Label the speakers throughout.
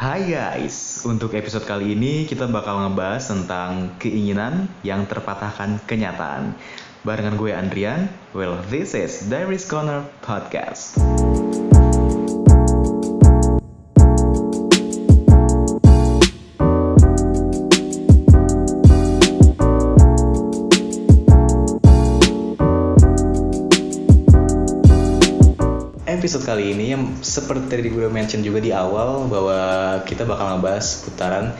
Speaker 1: Hai guys, untuk episode kali ini kita bakal ngebahas tentang keinginan yang terpatahkan kenyataan. Barengan gue Andrian, well this is Diaries Corner Podcast. Kali ini yang seperti tadi gue mention juga di awal bahwa kita bakal ngebahas putaran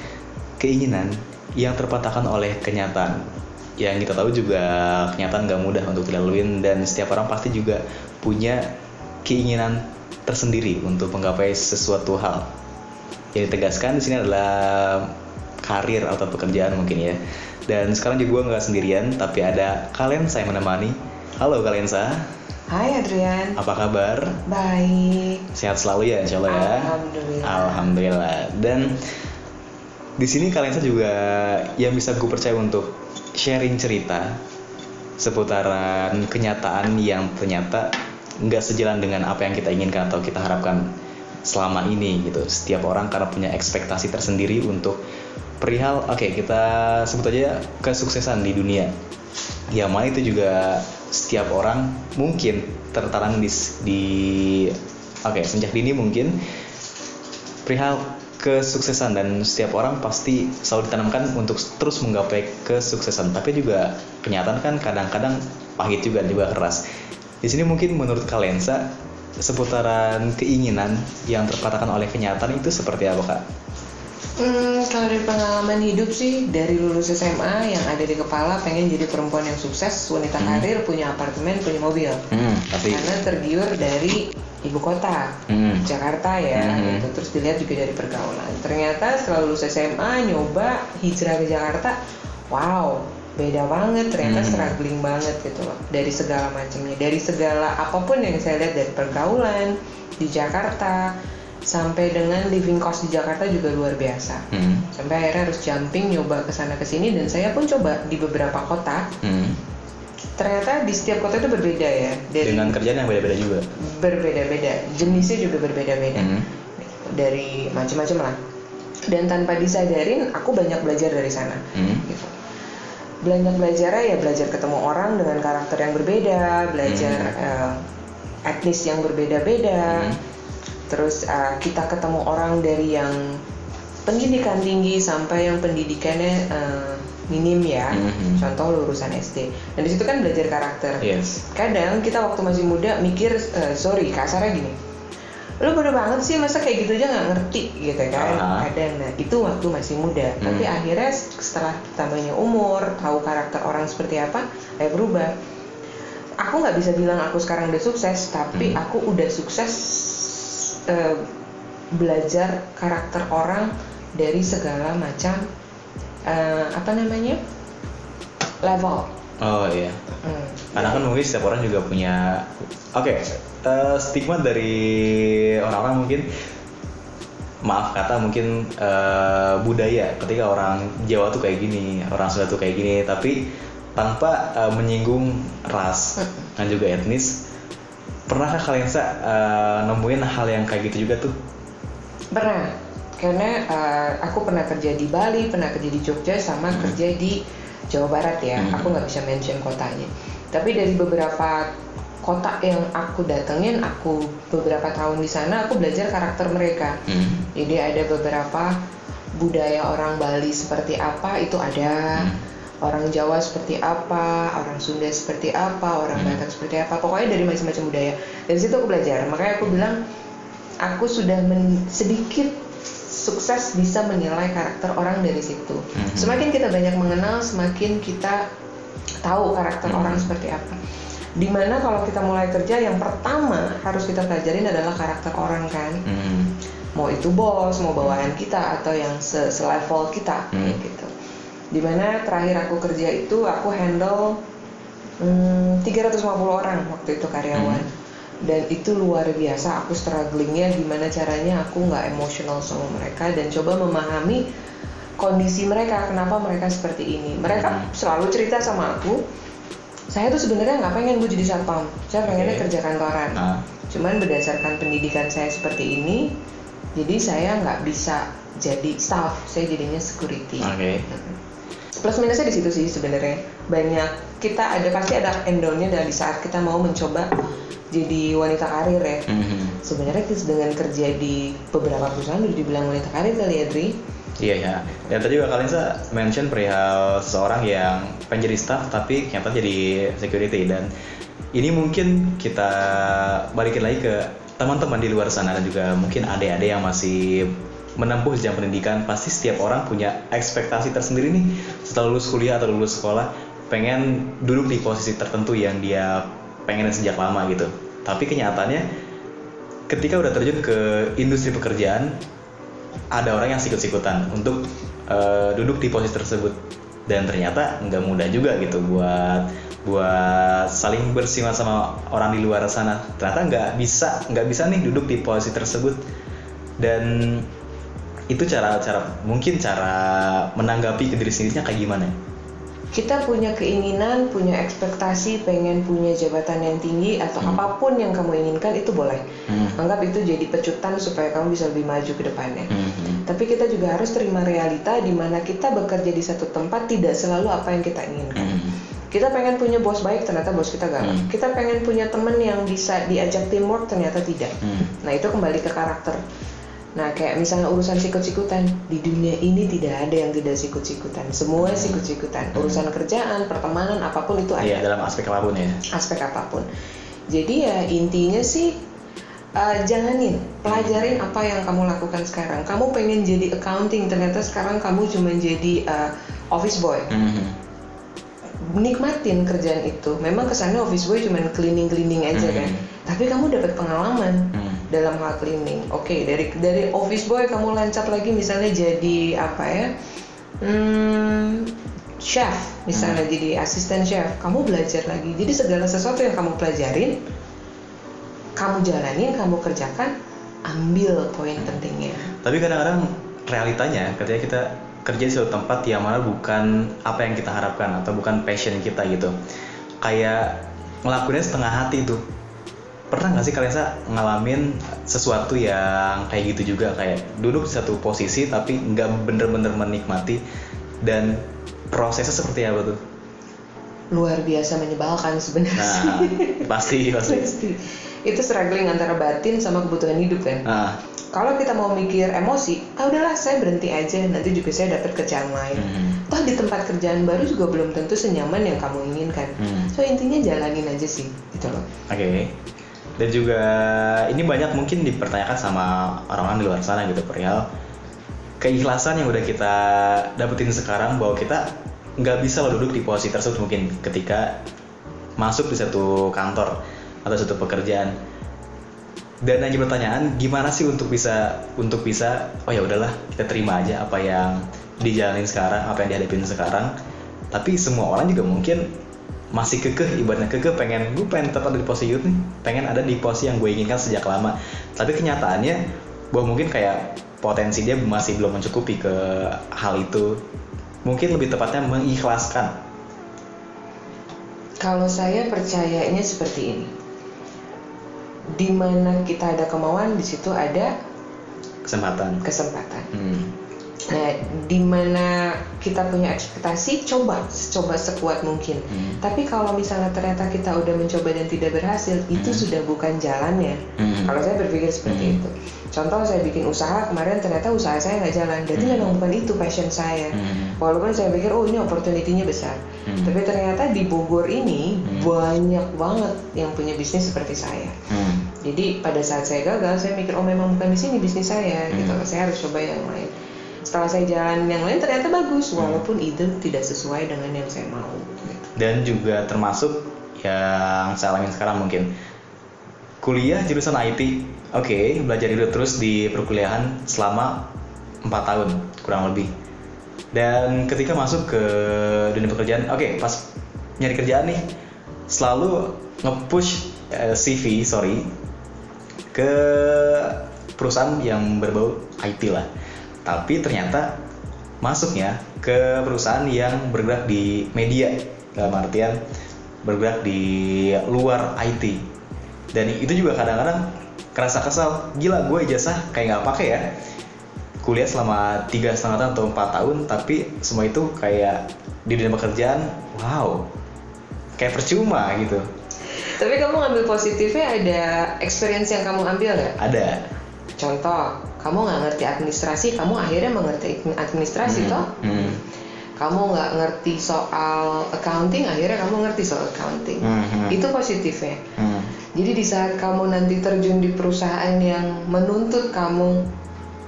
Speaker 1: keinginan yang terpatahkan oleh kenyataan. Yang kita tahu juga kenyataan gak mudah untuk dilaluin dan setiap orang pasti juga punya keinginan tersendiri untuk menggapai sesuatu hal. Yang ditegaskan di sini adalah karir atau pekerjaan mungkin ya. Dan sekarang juga gue nggak sendirian, tapi ada kalian saya menemani. Halo kalian saya.
Speaker 2: Hai Adrian.
Speaker 1: Apa kabar?
Speaker 2: Baik.
Speaker 1: Sehat selalu ya, insya Allah ya.
Speaker 2: Alhamdulillah.
Speaker 1: Alhamdulillah. Dan di sini kalian saya juga yang bisa gue percaya untuk sharing cerita seputaran kenyataan yang ternyata nggak sejalan dengan apa yang kita inginkan atau kita harapkan selama ini gitu. Setiap orang karena punya ekspektasi tersendiri untuk perihal, oke kita sebut aja kesuksesan di dunia. Ya mana itu juga setiap orang mungkin tertanam di, di oke sejak dini mungkin perihal kesuksesan dan setiap orang pasti selalu ditanamkan untuk terus menggapai kesuksesan tapi juga kenyataan kan kadang-kadang pahit juga juga keras di sini mungkin menurut kalian sa seputaran keinginan yang terpatahkan oleh kenyataan itu seperti apa kak?
Speaker 2: Hmm, kalau dari pengalaman hidup sih dari lulus SMA yang ada di kepala pengen jadi perempuan yang sukses, wanita
Speaker 1: Hmm.
Speaker 2: karir, punya apartemen, punya mobil.
Speaker 1: Hmm, tapi
Speaker 2: Karena tergiur dari ibu kota,
Speaker 1: Hmm.
Speaker 2: Jakarta ya,
Speaker 1: Hmm.
Speaker 2: gitu. terus dilihat juga dari pergaulan. Ternyata setelah lulus SMA nyoba hijrah ke Jakarta, wow, beda banget. Ternyata
Speaker 1: Hmm.
Speaker 2: struggling banget gitu loh. Dari segala macamnya, dari segala apa pun yang saya lihat dari pergaulan di Jakarta sampai dengan living cost di Jakarta juga luar biasa.
Speaker 1: Hmm.
Speaker 2: Sampai akhirnya harus jumping nyoba ke sana ke sini dan saya pun coba di beberapa kota.
Speaker 1: Hmm.
Speaker 2: Ternyata di setiap kota itu berbeda ya. Dari
Speaker 1: dengan kerjaan yang beda-beda juga.
Speaker 2: berbeda-beda jenisnya juga berbeda-beda
Speaker 1: Hmm.
Speaker 2: dari macam-macam lah dan tanpa disadarin aku banyak belajar dari sana
Speaker 1: Hmm.
Speaker 2: gitu banyak belajarnya ya belajar ketemu orang dengan karakter yang berbeda belajar eh, etnis yang berbeda-beda
Speaker 1: Hmm.
Speaker 2: Terus eh, kita ketemu orang dari yang pendidikan tinggi sampai yang pendidikannya eh, minim ya
Speaker 1: Mhm.
Speaker 2: contoh lulusan SD dan di situ kan belajar karakter
Speaker 1: Yes.
Speaker 2: kadang kita waktu masih muda mikir eh, sorry kasarnya gini lu bodoh banget sih masa kayak gitu aja nggak ngerti gitu kan
Speaker 1: Ah.
Speaker 2: kadang nah itu waktu masih muda
Speaker 1: Hmm.
Speaker 2: tapi akhirnya setelah tambahnya umur tahu karakter orang seperti apa kayak berubah aku nggak bisa bilang aku sekarang udah sukses tapi
Speaker 1: Hmm.
Speaker 2: aku udah sukses eh, belajar karakter orang dari segala macam eh, apa namanya level
Speaker 1: Oh iya.
Speaker 2: Hmm.
Speaker 1: Karena kan mungkin setiap orang juga punya oke eh, stigma dari orang-orang mungkin maaf kata mungkin eh, budaya ketika orang Jawa tuh kayak gini, orang Sunda tuh kayak gini, tapi tanpa eh, menyinggung ras dan juga etnis. Pernahkah kalian sa eh, nemuin hal yang kayak gitu juga tuh?
Speaker 2: Pernah, karena uh, aku pernah kerja di Bali, pernah kerja di Jogja, sama kerja di Jawa Barat ya.
Speaker 1: Hmm.
Speaker 2: Aku nggak bisa mention kotanya. Tapi dari beberapa kota yang aku datengin, aku beberapa tahun di sana, aku belajar karakter mereka.
Speaker 1: Hmm.
Speaker 2: Jadi ada beberapa budaya orang Bali seperti apa itu ada.
Speaker 1: Hmm.
Speaker 2: Orang Jawa seperti apa, orang Sunda seperti apa, orang. Batak seperti apa. Pokoknya dari macam-macam budaya. Dari situ aku belajar. Makanya aku bilang aku sudah men- sedikit sukses bisa menilai karakter orang dari situ.
Speaker 1: Mhm.
Speaker 2: Semakin kita banyak mengenal, semakin kita tahu karakter
Speaker 1: Mhm.
Speaker 2: orang seperti apa. Di mana kalau kita mulai kerja, yang pertama harus kita pelajarin adalah karakter orang kan.
Speaker 1: Hmm.
Speaker 2: Mau itu bos, mau bawahan kita atau yang se- selevel kita
Speaker 1: Hmm.
Speaker 2: gitu. Di mana terakhir aku kerja itu aku handle hmm, 350 orang waktu itu karyawan.
Speaker 1: Hmm.
Speaker 2: Dan itu luar biasa, aku strugglingnya gimana caranya aku nggak emosional sama mereka dan coba memahami kondisi mereka, kenapa mereka seperti ini. Mereka
Speaker 1: Hmm.
Speaker 2: selalu cerita sama aku, saya tuh sebenarnya nggak pengen gue jadi satpam, saya pengennya
Speaker 1: Oke.
Speaker 2: kerja kantoran.
Speaker 1: Ah.
Speaker 2: Cuman berdasarkan pendidikan saya seperti ini, jadi saya nggak bisa jadi staff saya jadinya security
Speaker 1: Oke.
Speaker 2: Plus minusnya di situ sih sebenarnya banyak kita ada pasti ada endolnya dari saat kita mau mencoba jadi wanita karir ya
Speaker 1: Mhm.
Speaker 2: sebenarnya dengan kerja di beberapa perusahaan udah dibilang wanita karir kali ya Dri
Speaker 1: Iya ya. Dan tadi juga kalian mention perihal seseorang yang pengen jadi staff tapi ternyata jadi security dan ini mungkin kita balikin lagi ke teman-teman di luar sana dan juga mungkin adik-adik yang masih menempuh jenjang pendidikan pasti setiap orang punya ekspektasi tersendiri nih. Setelah lulus kuliah atau lulus sekolah pengen duduk di posisi tertentu yang dia pengen sejak lama gitu. Tapi kenyataannya ketika udah terjun ke industri pekerjaan ada orang yang sikut-sikutan untuk eh, duduk di posisi tersebut. Dan ternyata nggak mudah juga gitu buat buat saling bersinggungan sama orang di luar sana. Ternyata nggak bisa nggak bisa nih duduk di posisi tersebut. Dan itu cara cara mungkin cara menanggapi ke diri sendirinya kayak gimana
Speaker 2: kita punya keinginan, punya ekspektasi, pengen punya jabatan yang tinggi atau
Speaker 1: Hmm.
Speaker 2: apa pun yang kamu inginkan itu boleh.
Speaker 1: Hmm.
Speaker 2: Anggap itu jadi pecutan supaya kamu bisa lebih maju ke depannya.
Speaker 1: Mhm.
Speaker 2: Tapi kita juga harus terima realita di mana kita bekerja di satu tempat tidak selalu apa yang kita inginkan.
Speaker 1: Mhm.
Speaker 2: Kita pengen punya bos baik, ternyata bos kita galak.
Speaker 1: Hmm.
Speaker 2: Kita pengen punya teman yang bisa diajak teamwork, ternyata tidak.
Speaker 1: Hmm.
Speaker 2: Nah itu kembali ke karakter. Nah kayak misalnya urusan sikut-sikutan di dunia ini tidak ada yang tidak sikut-sikutan. Semua sikut-sikutan. Urusan kerjaan, pertemanan, apa pun itu ada.
Speaker 1: Iya dalam aspek apa pun ya
Speaker 2: Aspek apa pun. Jadi ya intinya sih uh, jalanin, pelajarin apa yang kamu lakukan sekarang. Kamu pengen jadi accounting, ternyata sekarang kamu cuma jadi uh, office boy.
Speaker 1: Mhm.
Speaker 2: Nikmatin kerjaan itu. Memang kesannya office boy cuma cleaning-cleaning aja
Speaker 1: Hmm.
Speaker 2: kan. Tapi kamu dapat pengalaman
Speaker 1: Hmm.
Speaker 2: Dalam hal cleaning. Oke, dari dari office boy kamu lancat lagi misalnya jadi apa ya? Hmm, chef misalnya jadi asisten chef. Kamu belajar lagi. Jadi segala sesuatu yang kamu pelajarin, kamu jalanin, kamu kerjakan, ambil poin pentingnya.
Speaker 1: Tapi kadang-kadang realitanya ketika kita kerja di suatu tempat yang mana bukan apa yang kita harapkan atau bukan passion kita gitu. Kayak ngelakuinnya setengah hati tuh. Pernah nggak sih kalian ngalamin sesuatu yang kayak gitu juga kayak duduk di satu posisi tapi nggak bener-bener menikmati dan prosesnya seperti apa tuh?
Speaker 2: Luar biasa menyebalkan sebenarnya.
Speaker 1: Nah, pasti pasti.
Speaker 2: Pasti. Itu struggling antara batin sama kebutuhan hidup kan.
Speaker 1: Nah,
Speaker 2: Kalau kita mau mikir emosi, ah udahlah saya berhenti aja, nanti juga saya dapat kerjaan lain.
Speaker 1: mhm.
Speaker 2: Toh di tempat kerjaan baru juga belum tentu senyaman yang kamu inginkan.
Speaker 1: Hmm.
Speaker 2: So intinya jalanin aja sih, gitu loh.
Speaker 1: Oke. Dan juga ini banyak mungkin dipertanyakan sama orang-orang di luar sana gitu perihal keikhlasan yang udah kita dapetin sekarang bahwa kita nggak bisa loh duduk di posisi tersebut mungkin ketika masuk di satu kantor atau satu pekerjaan. Dan jadi pertanyaan gimana sih untuk bisa untuk bisa oh ya udahlah kita terima aja apa yang dijalanin sekarang apa yang dihadapin sekarang tapi semua orang juga mungkin masih kekeh ibaratnya kekeh pengen gue pengen tetap ada di posisi itu nih pengen ada di posisi yang gue inginkan sejak lama tapi kenyataannya bahwa mungkin kayak potensi dia masih belum mencukupi ke hal itu mungkin lebih tepatnya mengikhlaskan
Speaker 2: Kalau saya percayanya seperti ini. Di mana kita ada kemauan, di situ ada
Speaker 1: kesempatan
Speaker 2: kesempatan.
Speaker 1: hmm.
Speaker 2: Nah, di mana kita punya ekspektasi, coba, coba sekuat mungkin.
Speaker 1: Hmm.
Speaker 2: Tapi kalau misalnya ternyata kita udah mencoba dan tidak berhasil, itu
Speaker 1: Hmm.
Speaker 2: sudah bukan jalannya.
Speaker 1: Hmm.
Speaker 2: Kalau saya berpikir seperti
Speaker 1: Hmm.
Speaker 2: itu. Contoh saya bikin usaha kemarin ternyata usaha saya nggak jalan, berarti
Speaker 1: Hmm.
Speaker 2: memang bukan itu passion saya.
Speaker 1: Hmm.
Speaker 2: Walaupun saya pikir oh ini opportunity-nya besar,
Speaker 1: Hmm.
Speaker 2: tapi ternyata di Bogor ini
Speaker 1: Hmm.
Speaker 2: banyak banget yang punya bisnis seperti saya.
Speaker 1: Hmm.
Speaker 2: Jadi pada saat saya gagal, saya mikir oh memang bukan di sini bisnis saya,
Speaker 1: Hmm.
Speaker 2: gitu. Saya harus coba yang lain. Setelah saya jalan yang lain ternyata bagus,
Speaker 1: Hmm.
Speaker 2: walaupun itu tidak sesuai dengan yang saya mau.
Speaker 1: dan juga termasuk yang saya alami sekarang mungkin kuliah jurusan IT oke belajar itu terus di perkuliahan selama 4 tahun kurang lebih dan ketika masuk ke dunia pekerjaan oke pas nyari kerjaan nih selalu nge-push eh, CV sorry ke perusahaan yang berbau IT lah tapi ternyata masuknya ke perusahaan yang bergerak di media. Dalam artian bergerak di luar IT dan itu juga kadang-kadang kerasa kesal. Gila gue ijazah kayak nggak pakai ya. Kuliah selama tiga setengah tahun atau empat tahun tapi semua itu kayak di dunia pekerjaan wow. Kayak percuma gitu.
Speaker 2: Tapi kamu ngambil positifnya ada experience yang kamu ambil nggak?
Speaker 1: ada.
Speaker 2: Contoh, kamu nggak ngerti administrasi, kamu akhirnya mengerti administrasi
Speaker 1: Hmm,
Speaker 2: toh.
Speaker 1: hmm,
Speaker 2: Kamu nggak ngerti soal accounting, akhirnya kamu ngerti soal accounting.
Speaker 1: Hmm, hmm.
Speaker 2: Itu positifnya.
Speaker 1: hmm,
Speaker 2: Jadi di saat kamu nanti terjun di perusahaan yang menuntut kamu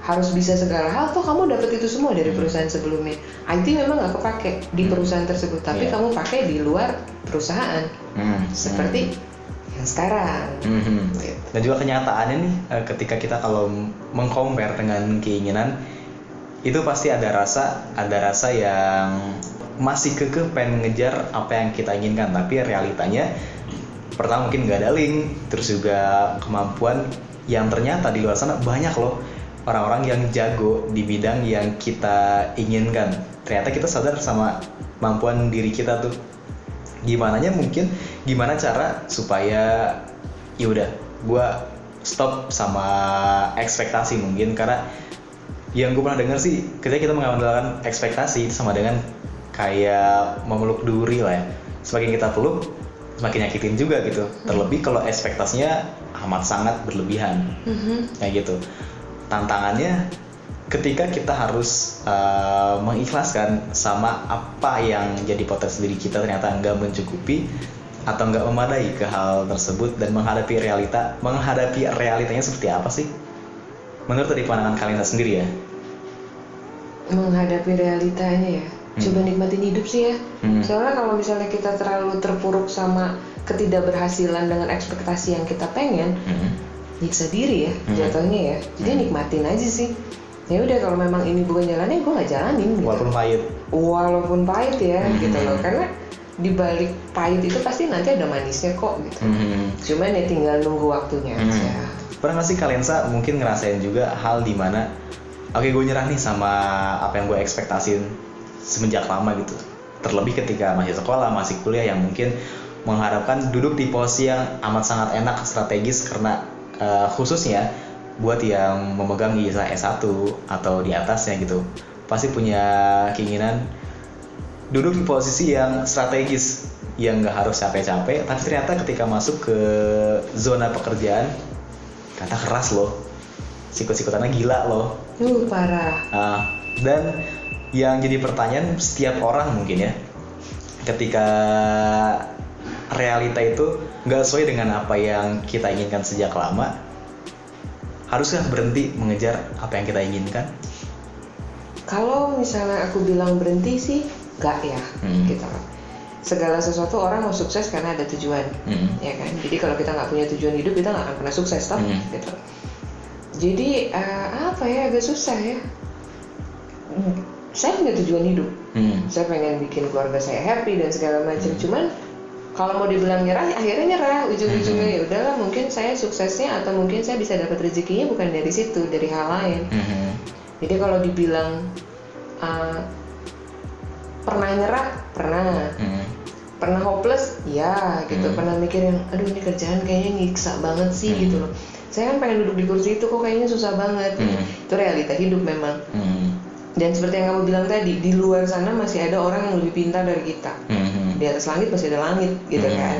Speaker 2: harus bisa segala hal, toh kamu dapat itu semua dari perusahaan sebelumnya. IT memang nggak kepake di perusahaan tersebut, tapi
Speaker 1: Iya.
Speaker 2: kamu pakai di luar perusahaan,
Speaker 1: hmm,
Speaker 2: seperti yang sekarang.
Speaker 1: hmm, hmm.
Speaker 2: Gitu.
Speaker 1: dan juga kenyataannya nih eh, ketika kita kalau mengcompare dengan keinginan itu pasti ada rasa ada rasa yang masih kekeh pengen mengejar apa yang kita inginkan tapi realitanya pertama mungkin nggak ada link terus juga kemampuan yang ternyata di luar sana banyak loh orang-orang yang jago di bidang yang kita inginkan ternyata kita sadar sama kemampuan diri kita tuh gimana mungkin gimana cara supaya ya udah gue stop sama ekspektasi mungkin. Karena yang gue pernah dengar sih ketika kita mengandalkan ekspektasi itu sama dengan kayak memeluk duri lah ya. Semakin kita peluk semakin nyakitin juga gitu. Terlebih kalau ekspektasinya amat sangat berlebihan.
Speaker 2: Mhm.
Speaker 1: kayak gitu. Tantangannya ketika kita harus uh, mengikhlaskan sama apa yang jadi potensi diri kita ternyata nggak mencukupi atau nggak memadai ke hal tersebut dan menghadapi realita menghadapi realitanya seperti apa sih menurut dari pandangan kalian sendiri ya
Speaker 2: menghadapi realitanya ya coba nikmatin hidup sih ya
Speaker 1: Hmm.
Speaker 2: soalnya kalau misalnya kita terlalu terpuruk sama ketidakberhasilan dengan ekspektasi yang kita pengen
Speaker 1: Hmm.
Speaker 2: nyiksa diri ya
Speaker 1: Hmm.
Speaker 2: jatuhnya ya jadi
Speaker 1: Hmm.
Speaker 2: nikmatin aja sih ya udah kalau memang ini bukan jalannya gue nggak jalanin gitu.
Speaker 1: walaupun pahit
Speaker 2: walaupun pahit ya
Speaker 1: Hmm.
Speaker 2: gitu loh karena di balik pahit itu pasti nanti ada manisnya kok gitu
Speaker 1: Hmm.
Speaker 2: cuman ya tinggal nunggu waktunya
Speaker 1: Hmm.
Speaker 2: aja
Speaker 1: Pernah nggak sih kalian sa mungkin ngerasain juga hal di mana oke gue nyerah nih sama apa yang gue ekspektasin semenjak lama gitu. Terlebih ketika masih sekolah, masih kuliah yang mungkin mengharapkan duduk di posisi yang amat sangat enak strategis karena eh, khususnya buat yang memegang ijazah S1 atau di atasnya gitu pasti punya keinginan duduk di posisi yang strategis yang nggak harus capek-capek tapi ternyata ketika masuk ke zona pekerjaan kata keras loh. Sikut-sikutannya gila loh.
Speaker 2: Uh parah.
Speaker 1: Nah, dan yang jadi pertanyaan setiap orang mungkin ya ketika realita itu nggak sesuai dengan apa yang kita inginkan sejak lama haruskah berhenti mengejar apa yang kita inginkan
Speaker 2: kalau misalnya aku bilang berhenti sih nggak ya
Speaker 1: Hmm.
Speaker 2: gitu segala sesuatu orang mau sukses karena ada tujuan
Speaker 1: Hmm.
Speaker 2: ya kan jadi kalau kita nggak punya tujuan hidup kita nggak akan pernah sukses toh
Speaker 1: Hmm.
Speaker 2: gitu jadi eh, apa ya agak susah ya saya punya tujuan hidup
Speaker 1: Hmm.
Speaker 2: saya pengen bikin keluarga saya happy dan segala macam
Speaker 1: Hmm.
Speaker 2: cuman kalau mau dibilang nyerah akhirnya nyerah ujung-ujungnya
Speaker 1: Hmm.
Speaker 2: ya udahlah mungkin saya suksesnya atau mungkin saya bisa dapat rezekinya bukan dari situ dari hal lain
Speaker 1: Hmm.
Speaker 2: Jadi kalau dibilang uh, pernah nyerah pernah
Speaker 1: Hmm.
Speaker 2: pernah hopeless ya gitu
Speaker 1: Hmm.
Speaker 2: pernah mikir yang aduh ini kerjaan kayaknya nyiksa banget sih
Speaker 1: Hmm.
Speaker 2: gitu loh saya kan pengen duduk di kursi itu kok kayaknya susah banget
Speaker 1: Hmm.
Speaker 2: itu realita hidup memang
Speaker 1: Hmm.
Speaker 2: dan seperti yang kamu bilang tadi di luar sana masih ada orang yang lebih pintar dari kita
Speaker 1: Hmm.
Speaker 2: di atas langit masih ada langit gitu
Speaker 1: Hmm.
Speaker 2: kan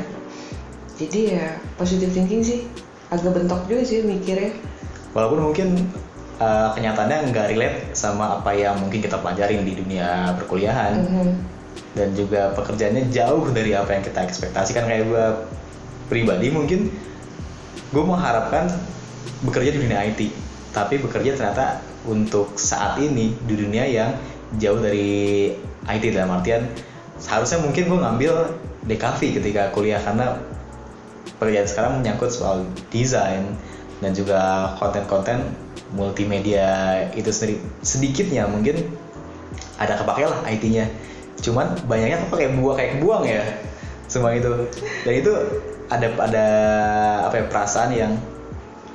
Speaker 2: jadi ya positive thinking sih agak bentok juga sih mikirnya
Speaker 1: walaupun mungkin uh, kenyataannya nggak relate sama apa yang mungkin kita pelajarin di dunia perkuliahan.
Speaker 2: Mhm.
Speaker 1: dan juga pekerjaannya jauh dari apa yang kita ekspektasikan. Kayak gue pribadi mungkin gue mengharapkan bekerja di dunia IT tapi bekerja ternyata untuk saat ini di dunia yang jauh dari IT dalam artian seharusnya mungkin gue ngambil DKV ketika kuliah. Karena pekerjaan sekarang menyangkut soal desain dan juga konten-konten multimedia itu sendiri sedikitnya mungkin ada kepake lah IT-nya cuman banyaknya kayak buang kayak buang ya semua itu. Dan itu ada ada apa ya perasaan yang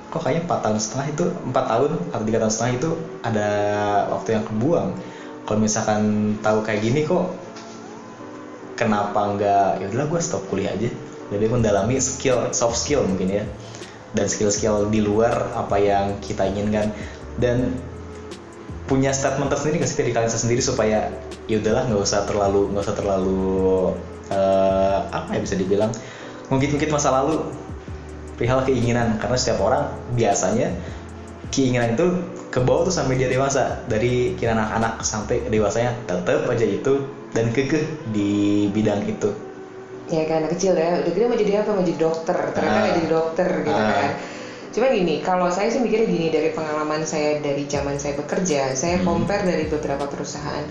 Speaker 1: kok kayaknya empat tahun setengah itu empat tahun atau tiga tahun setengah itu ada waktu yang kebuang. Kalau misalkan tahu kayak gini kok kenapa nggak ya udahlah gue stop kuliah aja. Lebih mendalami skill soft skill mungkin ya dan skill-skill di luar apa yang kita inginkan. Dan punya statement tersendiri nggak sih dari kalian sendiri supaya ya udahlah nggak usah terlalu nggak usah terlalu eh, apa ya bisa dibilang mungkin-mungkin masa lalu perihal keinginan. Karena setiap orang biasanya keinginan itu ke bawah tuh sampai dia dewasa. Dari kira anak-anak sampai dewasanya tetap aja itu dan kekeh di bidang itu
Speaker 2: ya kan anak kecil ya udah gede mau jadi apa mau jadi dokter ternyata nggak jadi dokter gitu
Speaker 1: Ah.
Speaker 2: kan cuma gini kalau saya sih mikirnya gini dari pengalaman saya dari zaman saya bekerja saya
Speaker 1: Hmm.
Speaker 2: compare dari beberapa perusahaan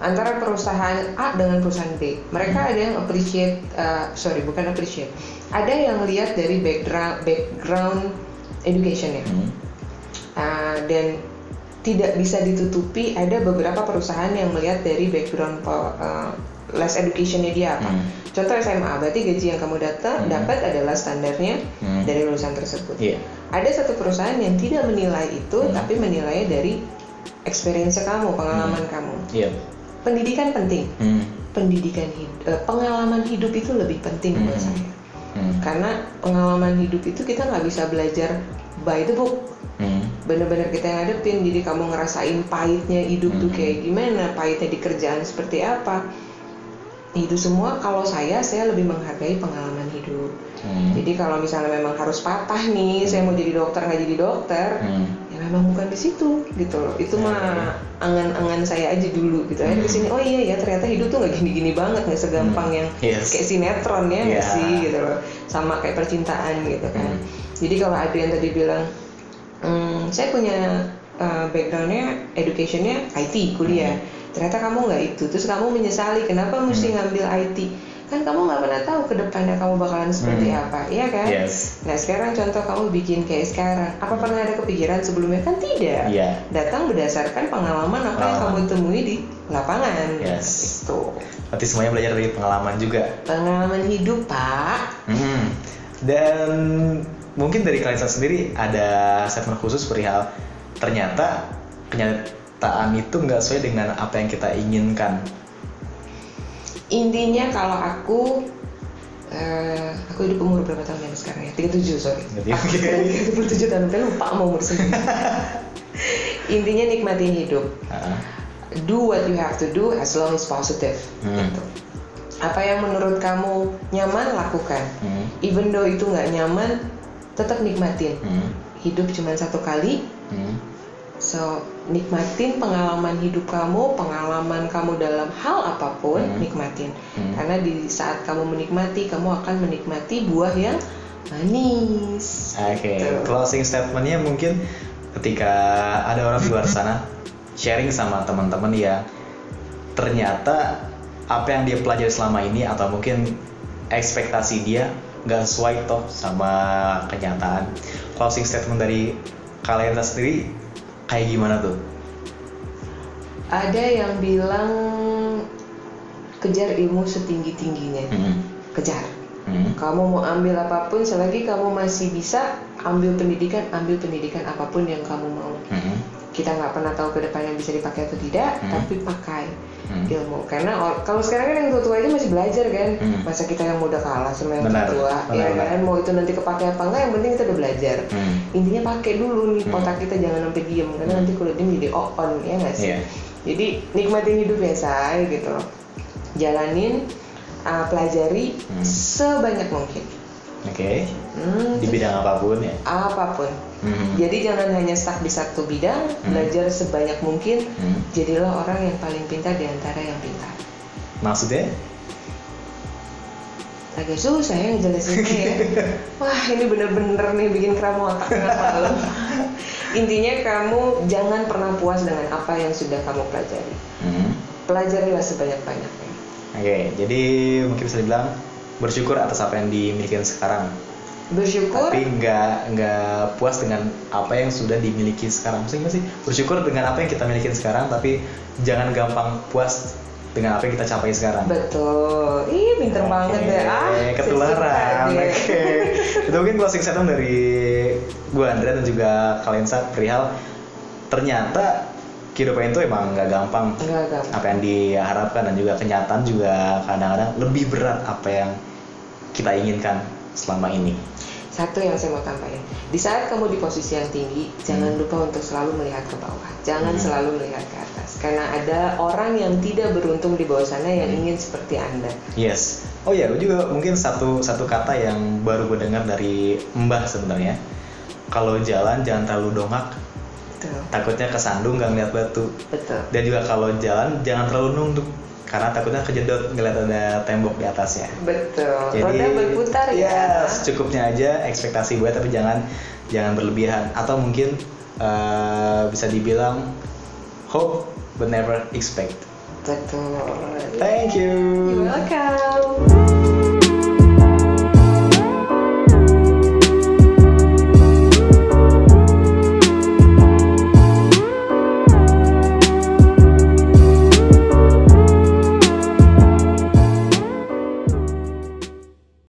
Speaker 2: antara perusahaan A dengan perusahaan B mereka
Speaker 1: Hmm.
Speaker 2: ada yang appreciate uh, sorry bukan appreciate ada yang lihat dari background background educationnya
Speaker 1: Hmm.
Speaker 2: Uh, dan tidak bisa ditutupi ada beberapa perusahaan yang melihat dari background uh, less educationnya dia apa.
Speaker 1: Hmm.
Speaker 2: Contoh SMA, berarti gaji yang kamu data,
Speaker 1: Hmm.
Speaker 2: dapat adalah standarnya
Speaker 1: Hmm.
Speaker 2: dari lulusan tersebut.
Speaker 1: Iya.
Speaker 2: Ada satu perusahaan yang tidak menilai itu,
Speaker 1: Hmm.
Speaker 2: tapi menilai dari experience kamu, pengalaman kamu.
Speaker 1: Iya.
Speaker 2: Pendidikan penting.
Speaker 1: Hmm.
Speaker 2: Pendidikan hidup, pengalaman hidup itu lebih penting buat
Speaker 1: Hmm.
Speaker 2: saya.
Speaker 1: Hmm.
Speaker 2: Karena pengalaman hidup itu kita nggak bisa belajar by the book
Speaker 1: Hmm.
Speaker 2: bener-bener kita yang hadepin jadi kamu ngerasain pahitnya hidup tuh
Speaker 1: Hmm.
Speaker 2: kayak gimana pahitnya di kerjaan seperti apa itu semua kalau saya saya lebih menghargai pengalaman hidup
Speaker 1: Hmm.
Speaker 2: jadi kalau misalnya memang harus patah nih saya mau jadi dokter nggak jadi dokter
Speaker 1: Hmm.
Speaker 2: ya memang bukan di situ gitu loh itu mah angan-angan saya aja dulu gitu
Speaker 1: Hmm.
Speaker 2: ke sini oh iya ya ternyata hidup tuh nggak gini-gini banget nggak segampang
Speaker 1: Hmm.
Speaker 2: yang
Speaker 1: Yes.
Speaker 2: kayak sinetron ya
Speaker 1: Yeah.
Speaker 2: sih gitu loh sama kayak percintaan gitu kan
Speaker 1: Hmm.
Speaker 2: jadi kalau Adrian tadi bilang "Hmm, saya punya uh, backgroundnya educationnya IT kuliah ternyata kamu nggak itu terus kamu menyesali kenapa mesti
Speaker 1: Hmm.
Speaker 2: ngambil IT kan kamu nggak pernah tahu ke depannya kamu bakalan seperti
Speaker 1: Hmm.
Speaker 2: apa iya kan
Speaker 1: Yes.
Speaker 2: Nah sekarang contoh kamu bikin kayak sekarang, apa pernah ada kepikiran sebelumnya? Kan tidak.
Speaker 1: Iya.
Speaker 2: Datang berdasarkan pengalaman apa yang kamu temui di lapangan.
Speaker 1: Yes.
Speaker 2: Itu
Speaker 1: Berarti semuanya belajar dari pengalaman juga.
Speaker 2: pengalaman hidup pak.
Speaker 1: Hmm. Dan mungkin dari kalian sendiri ada statement khusus perihal ternyata kenyataan itu nggak sesuai dengan apa yang kita inginkan.
Speaker 2: Intinya kalau aku eh, aku hidup umur berapa tahun ya sekarang ya? 37 sorry. Sekarang 37 tahun, kan lupa mau umur sendiri. Intinya nikmatin hidup.
Speaker 1: Ah,
Speaker 2: Do what you have to do as long as positive.
Speaker 1: Hmm.
Speaker 2: Gitu. Apa yang menurut kamu nyaman lakukan.
Speaker 1: hmm,
Speaker 2: even though itu nggak nyaman tetap nikmatin
Speaker 1: hmm,
Speaker 2: hidup cuma satu kali
Speaker 1: hmm,
Speaker 2: so nikmatin pengalaman hidup kamu pengalaman kamu dalam hal apa pun
Speaker 1: Hmm.
Speaker 2: nikmatin
Speaker 1: Hmm.
Speaker 2: karena di saat kamu menikmati kamu akan menikmati buah yang manis
Speaker 1: Oke,
Speaker 2: Gitu.
Speaker 1: closing statementnya mungkin ketika ada orang di luar sana sharing sama teman-teman ya ternyata apa yang dia pelajari selama ini atau mungkin ekspektasi dia nggak sesuai toh sama kenyataan. Closing statement dari kalian sendiri kayak gimana tuh?
Speaker 2: ada yang bilang kejar ilmu setinggi tingginya
Speaker 1: Hmm,
Speaker 2: kejar.
Speaker 1: Hmm,
Speaker 2: kamu mau ambil apa pun selagi kamu masih bisa ambil pendidikan ambil pendidikan apa pun yang kamu mau.
Speaker 1: Hmm,
Speaker 2: kita nggak pernah tahu ke depannya bisa dipakai atau tidak
Speaker 1: Hmm.
Speaker 2: tapi pakai
Speaker 1: hmm.
Speaker 2: ilmu karena kalau sekarang kan yang tua-tua aja masih belajar kan
Speaker 1: Hmm.
Speaker 2: masa kita yang muda kalah sama yang
Speaker 1: Benar,
Speaker 2: tua
Speaker 1: benar,
Speaker 2: ya
Speaker 1: benar.
Speaker 2: kan mau itu nanti kepake apa enggak yang penting kita udah belajar
Speaker 1: Hmm.
Speaker 2: intinya pakai dulu nih
Speaker 1: Hmm.
Speaker 2: otak kita jangan sampai diem karena
Speaker 1: Hmm.
Speaker 2: nanti kalau diem jadi on ya nggak sih
Speaker 1: Iya.
Speaker 2: jadi nikmatin hidup ya say gitu jalanin uh, pelajari
Speaker 1: Hmm.
Speaker 2: sebanyak mungkin
Speaker 1: Oke,
Speaker 2: Hmm,
Speaker 1: di bidang apa pun ya.
Speaker 2: apa pun
Speaker 1: Hmm,
Speaker 2: jadi jangan hanya stuck di satu bidang
Speaker 1: Hmm.
Speaker 2: belajar sebanyak mungkin
Speaker 1: hmm.
Speaker 2: jadilah orang yang paling pintar di antara yang pintar
Speaker 1: Maksudnya?
Speaker 2: agak susah ya ngejelasinnya ya wah ini bener-bener nih bikin kamu otak malam intinya kamu jangan pernah puas dengan apa yang sudah kamu pelajari
Speaker 1: Hmm.
Speaker 2: pelajarilah sebanyak-banyaknya
Speaker 1: Oke, jadi mungkin bisa dibilang bersyukur atas apa yang dimiliki sekarang,
Speaker 2: bersyukur
Speaker 1: tapi nggak nggak puas dengan apa yang sudah dimiliki sekarang. Maksudnya sih? Bersyukur dengan apa yang kita miliki sekarang, tapi jangan gampang puas dengan apa yang kita capai sekarang.
Speaker 2: betul ih pinter
Speaker 1: Oke,
Speaker 2: banget deh ah
Speaker 1: ketularan. Oke,
Speaker 2: deh.
Speaker 1: itu mungkin closing statement dari gue Andrea dan juga kalian saat perihal ternyata kehidupan itu emang nggak gampang
Speaker 2: enggak.
Speaker 1: apa yang diharapkan dan juga kenyataan juga kadang-kadang lebih berat apa yang kita inginkan selama ini.
Speaker 2: satu yang saya mau tambahin di saat kamu di posisi yang tinggi jangan lupa untuk selalu melihat ke bawah jangan
Speaker 1: Hmm.
Speaker 2: selalu melihat ke atas karena ada orang yang tidak beruntung di bawah sana yang ingin seperti anda
Speaker 1: Yes. Oh ya, juga mungkin satu satu kata yang baru gue dengar dari Mbah sebenarnya. Kalau jalan jangan terlalu dongak,
Speaker 2: betul
Speaker 1: takutnya kesandung nggak ngeliat batu.
Speaker 2: betul
Speaker 1: Dan juga kalau jalan jangan terlalu nunduk, karena takutnya kejedot ngeliat ada tembok di atasnya.
Speaker 2: betul roda berputar ya
Speaker 1: secukupnya aja ekspektasi gue tapi jangan jangan berlebihan atau mungkin eh, bisa dibilang hope but never expect.
Speaker 2: betul
Speaker 1: Thank you.
Speaker 2: You're welcome